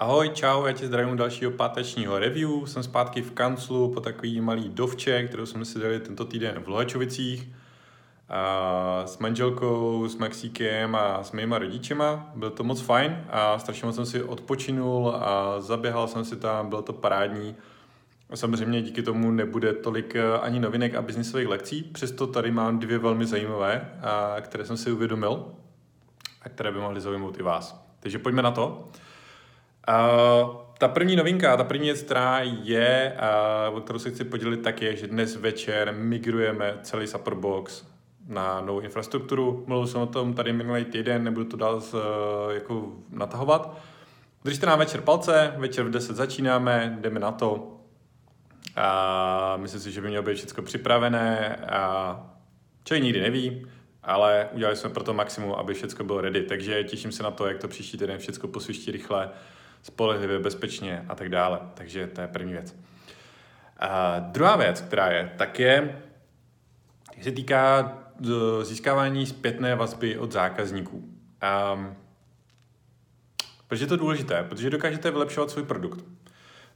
Ahoj, čau, já tě zdravím dalšího pátečního review. Jsem zpátky v kanclu po takový malý dovče, kterou jsme si dali tento týden v Lohačovicích. A s manželkou, s Maxíkem a s mýma rodičema. Bylo to moc fajn a strašně moc jsem si odpočinul a zaběhal jsem si tam, bylo to parádní. Samozřejmě díky tomu nebude tolik eh, ani novinek a biznisových lekcí, přesto tady mám dvě velmi zajímavé, a které jsem si uvědomil a které by mohly zaujmout i vás. Takže pojďme na to. Uh, ta první novinka, ta první věc, která je, uh, o kterou se chci podělit, tak je, že dnes večer migrujeme celý Supperbox na novou infrastrukturu. Mluvil jsem o tom tady minulý týden, nebudu to dál z, uh, jako natahovat. Držte nám večer palce, večer v 10 začínáme, jdeme na to. A myslím si, že by mělo být všechno připravené a člověk nikdy neví, ale udělali jsme pro to maximum, aby všechno bylo ready. Takže těším se na to, jak to příští týden všechno posviští rychle spolehlivě, bezpečně a tak dále. Takže to je první věc. A druhá věc, která je, tak je, se týká e, získávání zpětné vazby od zákazníků. Um, proč je to důležité? Protože dokážete vylepšovat svůj produkt.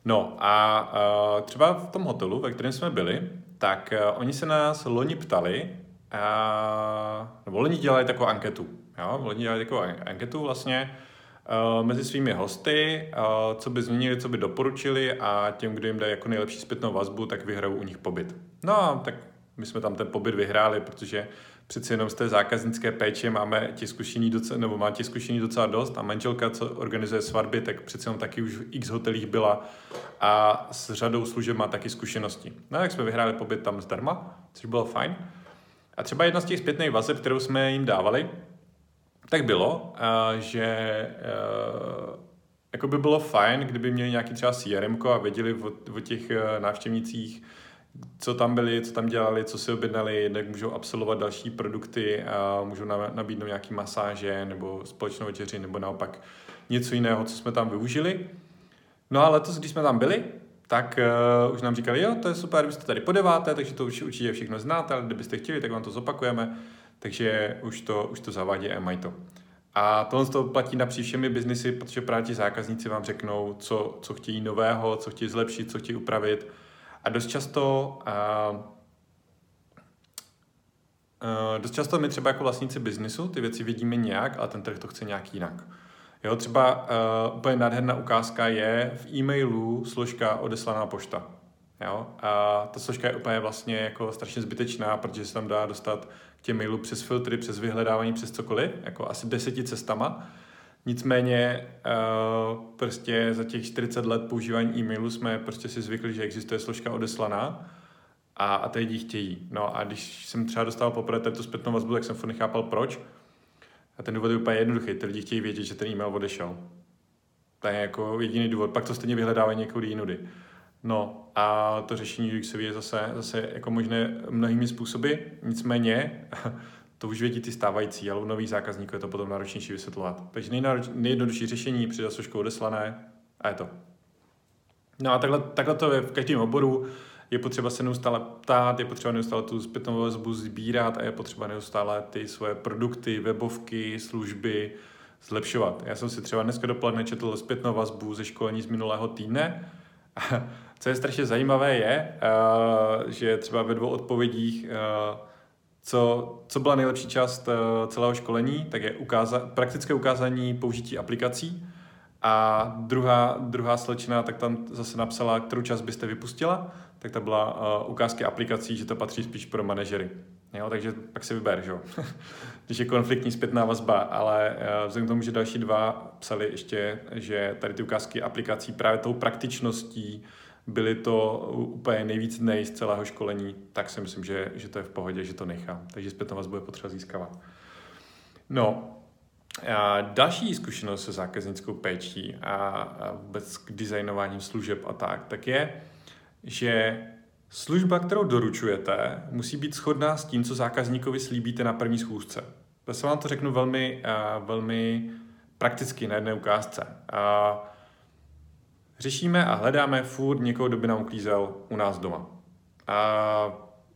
No a uh, třeba v tom hotelu, ve kterém jsme byli, tak uh, oni se nás loni ptali, uh, nebo loni dělali takovou anketu. Jo? Loni dělali takovou anketu vlastně, mezi svými hosty, eh, co by změnili, co by doporučili a těm, kdo jim dá jako nejlepší zpětnou vazbu, tak vyhrajou u nich pobyt. No a tak my jsme tam ten pobyt vyhráli, protože přeci jenom z té zákaznické péče máme těch zkušení docela, nebo má těch zkušení docela dost a manželka, co organizuje svatby, tak přeci jenom taky už v x hotelích byla a s řadou služeb má taky zkušenosti. No tak jsme vyhráli pobyt tam zdarma, což bylo fajn. A třeba jedna z těch zpětných vazeb, kterou jsme jim dávali, tak bylo, že jako by bylo fajn, kdyby měli nějaký třeba CRM a věděli o, o těch e, návštěvnicích, co tam byli, co tam dělali, co si objednali, jak můžou absolvovat další produkty a můžou nabídnout nějaký masáže nebo společnou večeři nebo naopak něco jiného, co jsme tam využili. No a letos, když jsme tam byli, tak uh, už nám říkali, jo, to je super, vy jste tady po deváté, takže to už určitě všechno znáte, ale kdybyste chtěli, tak vám to zopakujeme takže už to, už to zavádí a mají to. A tohle to platí napříč všemi biznisy, protože právě ti zákazníci vám řeknou, co, co chtějí nového, co chtějí zlepšit, co chtějí upravit. A dost často, uh, uh, dost často my třeba jako vlastníci biznisu ty věci vidíme nějak, ale ten trh to chce nějak jinak. Jo, třeba uh, úplně nádherná ukázka je v e-mailu složka odeslaná pošta. Jo? A ta složka je úplně vlastně jako strašně zbytečná, protože se tam dá dostat k těm mailů přes filtry, přes vyhledávání, přes cokoliv, jako asi deseti cestama. Nicméně uh, prostě za těch 40 let používání e-mailu jsme prostě si zvykli, že existuje složka odeslaná a, a teď ji chtějí. No a když jsem třeba dostal poprvé tu zpětnou vazbu, tak jsem furt nechápal proč. A ten důvod je úplně jednoduchý. Ty lidi chtějí vědět, že ten e-mail odešel. To je jako jediný důvod. Pak to stejně vyhledávají někoho jinudy. No a to řešení UXový je zase, zase jako možné mnohými způsoby, nicméně to už vědí ty stávající, ale u nových zákazníků je to potom náročnější vysvětlovat. Takže nejjednodušší řešení přidat složku odeslané a je to. No a takhle, takhle to je v každém oboru. Je potřeba se neustále ptát, je potřeba neustále tu zpětnou vazbu sbírat a je potřeba neustále ty svoje produkty, webovky, služby zlepšovat. Já jsem si třeba dneska dopoledne četl zpětnou vazbu ze školení z minulého týdne Co je strašně zajímavé je, uh, že třeba ve dvou odpovědích, uh, co, co byla nejlepší část uh, celého školení, tak je ukáza, praktické ukázání použití aplikací. A druhá, druhá slečna, tak tam zase napsala, kterou část byste vypustila, tak to byla ukázky aplikací, že to patří spíš pro manažery. Jo, takže pak si vyber, že. Když je konfliktní zpětná vazba, ale vzhledem k tomu, že další dva psali ještě, že tady ty ukázky aplikací právě tou praktičností byly to úplně nejvíc nej z celého školení, tak si myslím, že, že to je v pohodě, že to nechám. Takže zpětnou vazbu je potřeba získávat. No, a další zkušenost se zákaznickou péčí a, vůbec k designováním služeb a tak, tak je, že služba, kterou doručujete, musí být shodná s tím, co zákazníkovi slíbíte na první schůzce. se vám to řeknu velmi, velmi prakticky na jedné ukázce. Řešíme a hledáme furt někoho, kdo by nám uklízel u nás doma. A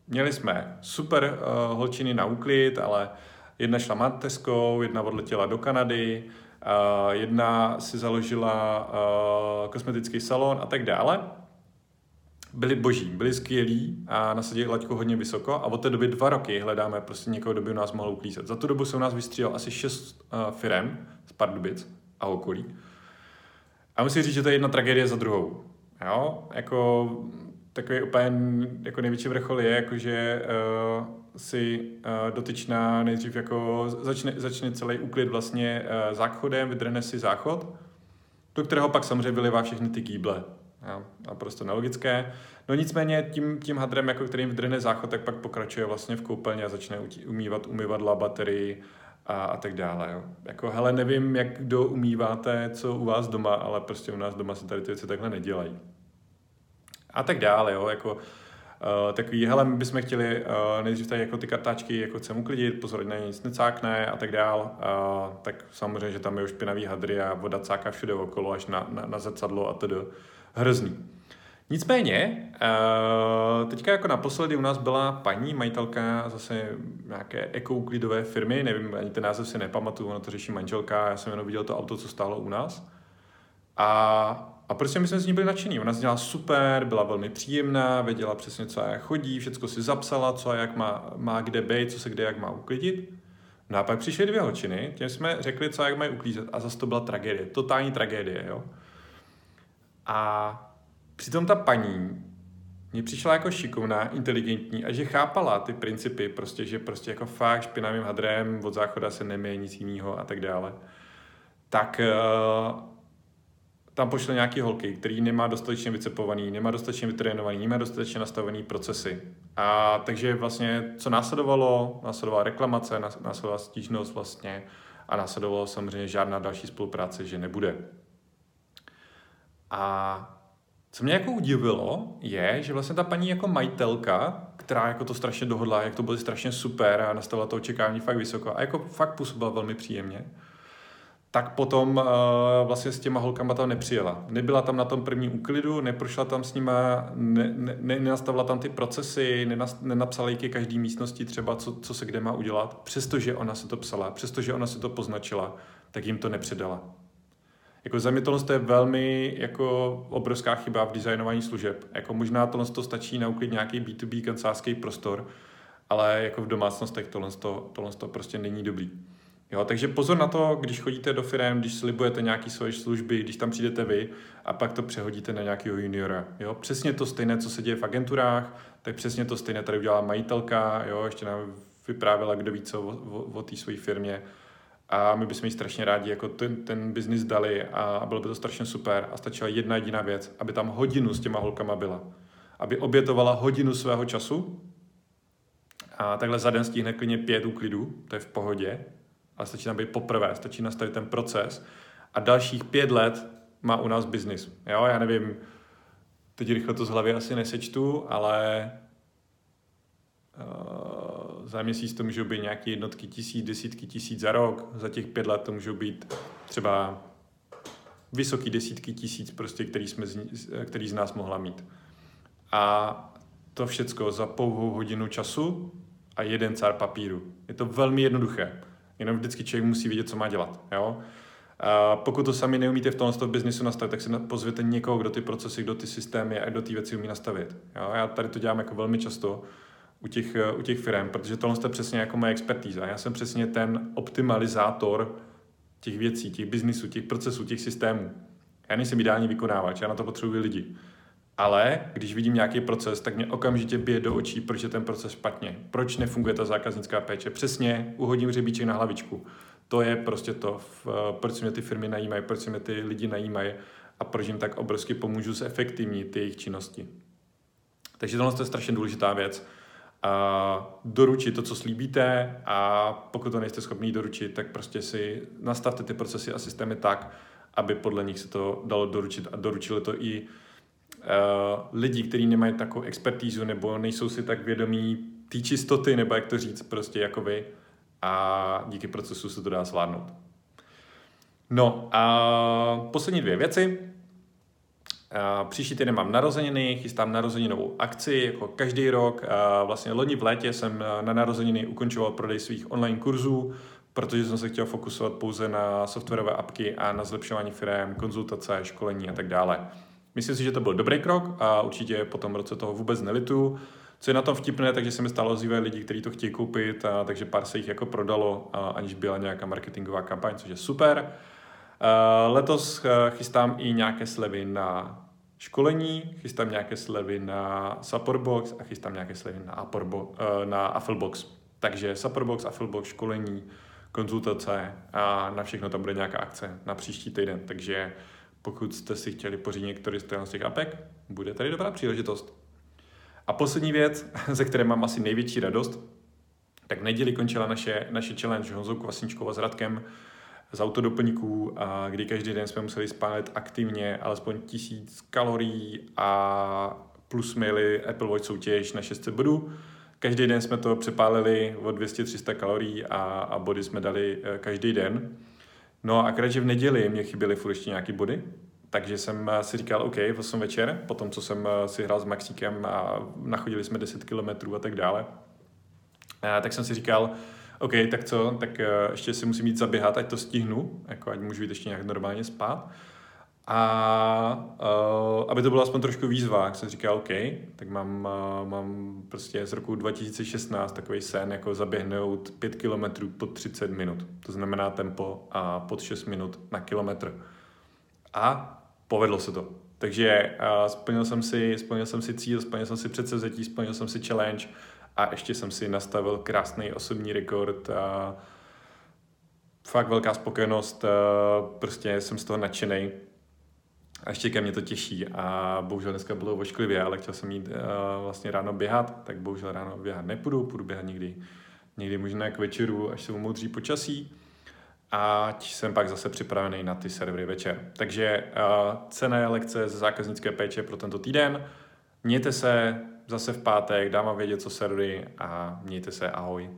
měli jsme super uh, holčiny na úklid, ale jedna šla mateřskou, jedna odletěla do Kanady, Uh, jedna si založila uh, kosmetický salon a tak dále. Byli boží, byli skvělí a nasadili laťku hodně vysoko a od té doby dva roky hledáme prostě někoho, kdo by u nás mohl uklízet. Za tu dobu se u nás vystřídal asi šest uh, firem z Pardubic a okolí. A musím říct, že to je jedna tragédie za druhou. Jo? Jako takový úplně jako největší vrchol je, jako že uh, si uh, dotyčná nejdřív jako začne, začne celý úklid vlastně uh, záchodem, vydrhne si záchod, do kterého pak samozřejmě vylivá všechny ty kýble. Jo, naprosto nelogické. No nicméně tím, tím hadrem, jako kterým vydrhne záchod, tak pak pokračuje vlastně v koupelně a začne umývat umyvadla, baterii a, a tak dále. Jo. Jako, hele, nevím, jak kdo umýváte, co u vás doma, ale prostě u nás doma se tady ty věci takhle nedělají a tak dále, jo, jako uh, takový, hele, my bychom chtěli uh, nejdřív tady jako ty kartáčky jako chceme uklidit, pozor, na nic necákne a tak dál, uh, tak samozřejmě, že tam je už špinavý hadry a voda cáká všude okolo, až na, na, na zrcadlo a tedy hrozný. Nicméně, uh, teďka jako naposledy u nás byla paní majitelka zase nějaké ekouklidové firmy, nevím, ani ten název si nepamatuju, ono to řeší manželka, já jsem jenom viděl to auto, co stálo u nás. A a prostě my jsme z ní byli nadšení. Ona dělala super, byla velmi příjemná, věděla přesně, co a jak chodí, všechno si zapsala, co a jak má, má kde být, co se kde jak má uklidit. No a pak přišly dvě holčiny, těm jsme řekli, co a jak mají uklízet. A zase to byla tragédie, totální tragédie, jo. A přitom ta paní mě přišla jako šikovná, inteligentní a že chápala ty principy, prostě, že prostě jako fakt špinavým hadrem od záchoda se neměje nic jiného a tak dále. Tak uh, tam pošle nějaký holky, který nemá dostatečně vycepovaný, nemá dostatečně vytrénovaný, nemá dostatečně nastavený procesy. A takže vlastně, co následovalo, následovala reklamace, následovala stížnost vlastně a následovalo samozřejmě žádná další spolupráce, že nebude. A co mě jako udivilo, je, že vlastně ta paní jako majitelka, která jako to strašně dohodla, jak to bylo strašně super a nastavila to očekávání fakt vysoko a jako fakt působila velmi příjemně, tak potom uh, vlastně s těma holkama tam nepřijela. Nebyla tam na tom prvním úklidu, neprošla tam s nima, ne, ne, nenastavila tam ty procesy, nenas, nenapsala jí ke každý místnosti třeba, co, co se kde má udělat. Přestože ona se to psala, přestože ona se to poznačila, tak jim to nepředala. Jako za mě tohle je velmi jako obrovská chyba v designování služeb. Jako možná tohle to stačí na uklid nějaký B2B kancelářský prostor, ale jako v domácnostech tohle, tohle to prostě není dobrý. Jo, takže pozor na to, když chodíte do firm, když slibujete nějaké svoje služby, když tam přijdete vy a pak to přehodíte na nějakého juniora. Jo, přesně to stejné, co se děje v agenturách, tak přesně to stejné tady udělala majitelka, jo, ještě nám vyprávěla, kdo ví co o, o, o té své firmě. A my bychom jí strašně rádi jako ten, ten biznis dali a bylo by to strašně super. A stačila jedna jediná věc, aby tam hodinu s těma holkama byla. Aby obětovala hodinu svého času a takhle za den stihne klidně pět úklidů, to je v pohodě, ale stačí tam být poprvé, stačí nastavit ten proces a dalších pět let má u nás biznis. Jo, já nevím, teď rychle to z hlavy asi nesečtu, ale za měsíc to můžou být nějaké jednotky tisíc, desítky tisíc za rok, za těch pět let to můžou být třeba vysoký desítky tisíc, prostě, který, jsme který z nás mohla mít. A to všecko za pouhou hodinu času a jeden cár papíru. Je to velmi jednoduché. Jenom vždycky člověk musí vědět, co má dělat. Jo? A pokud to sami neumíte v tomto biznisu nastavit, tak si pozvěte někoho, kdo ty procesy, kdo ty systémy a kdo ty věci umí nastavit. Jo? Já tady to dělám jako velmi často u těch, u těch firm, protože tohle je přesně jako moje expertíza. Já jsem přesně ten optimalizátor těch věcí, těch biznisů, těch procesů, těch systémů. Já nejsem ideální vykonávač, já na to potřebuji lidi. Ale když vidím nějaký proces, tak mě okamžitě bije do očí, proč je ten proces špatně. Proč nefunguje ta zákaznická péče. Přesně uhodím řebíček na hlavičku. To je prostě to, proč si mě ty firmy najímají, proč mě ty lidi najímají a proč jim tak obrovsky pomůžu zefektivnit ty jejich činnosti. Takže tohle je strašně důležitá věc. A doručit to, co slíbíte a pokud to nejste schopni doručit, tak prostě si nastavte ty procesy a systémy tak, aby podle nich se to dalo doručit a doručili to i uh, lidí, kteří nemají takovou expertízu nebo nejsou si tak vědomí té čistoty, nebo jak to říct, prostě jako vy. A díky procesu se to dá zvládnout. No a poslední dvě věci. Příští týden mám narozeniny, chystám narozeninovou akci, jako každý rok. Vlastně loni v létě jsem na narozeniny ukončoval prodej svých online kurzů protože jsem se chtěl fokusovat pouze na softwarové apky a na zlepšování firm, konzultace, školení a tak dále. Myslím si, že to byl dobrý krok a určitě po tom roce toho vůbec nelitu. Co je na tom vtipné, takže se mi stalo ozývají lidi, kteří to chtějí koupit, a, takže pár se jich jako prodalo, a, aniž byla nějaká marketingová kampaň, což je super. A, letos chystám i nějaké slevy na školení, chystám nějaké slevy na Supportbox a chystám nějaké slevy na, Apporbo, na Afflebox. Takže Supportbox, Afflebox, školení, konzultace a na všechno tam bude nějaká akce na příští týden. Takže pokud jste si chtěli pořídit některý z těch apek, bude tady dobrá příležitost. A poslední věc, ze které mám asi největší radost, tak v neděli končila naše, naše challenge Honzou Kvasničkou a s Radkem z autodoplňků, a kdy každý den jsme museli spálit aktivně alespoň tisíc kalorií a plus měli Apple Watch soutěž na 600 bodů. Každý den jsme to přepálili o 200-300 kalorií a, a body jsme dali eh, každý den. No a že v neděli mě chyběly furt ještě nějaký body, takže jsem eh, si říkal, OK, v 8 večer, potom co jsem eh, si hrál s Maxíkem a nachodili jsme 10 kilometrů a tak dále, tak jsem si říkal, OK, tak co, tak ještě si musím jít zaběhat, ať to stihnu, jako ať můžu jít ještě nějak normálně spát. A uh, aby to bylo aspoň trošku výzva, jak jsem říkal, OK, tak mám, uh, mám prostě z roku 2016 takový sen, jako zaběhnout 5 km pod 30 minut. To znamená tempo a pod 6 minut na kilometr. A povedlo se to. Takže uh, splnil, jsem si, splnil jsem si cíl, splnil jsem si předsevzetí, splnil jsem si challenge a ještě jsem si nastavil krásný osobní rekord. A fakt velká spokojenost, prostě jsem z toho nadšený a ještě ke mně to těší a bohužel dneska bylo ošklivě, ale chtěl jsem jít vlastně ráno běhat, tak bohužel ráno běhat nepůjdu, půjdu běhat někdy, někdy možná k večeru, až se umoudří počasí a jsem pak zase připravený na ty servery večer. Takže uh, cené lekce ze zákaznické péče pro tento týden. Mějte se zase v pátek, dám vám vědět, co servery a mějte se, ahoj.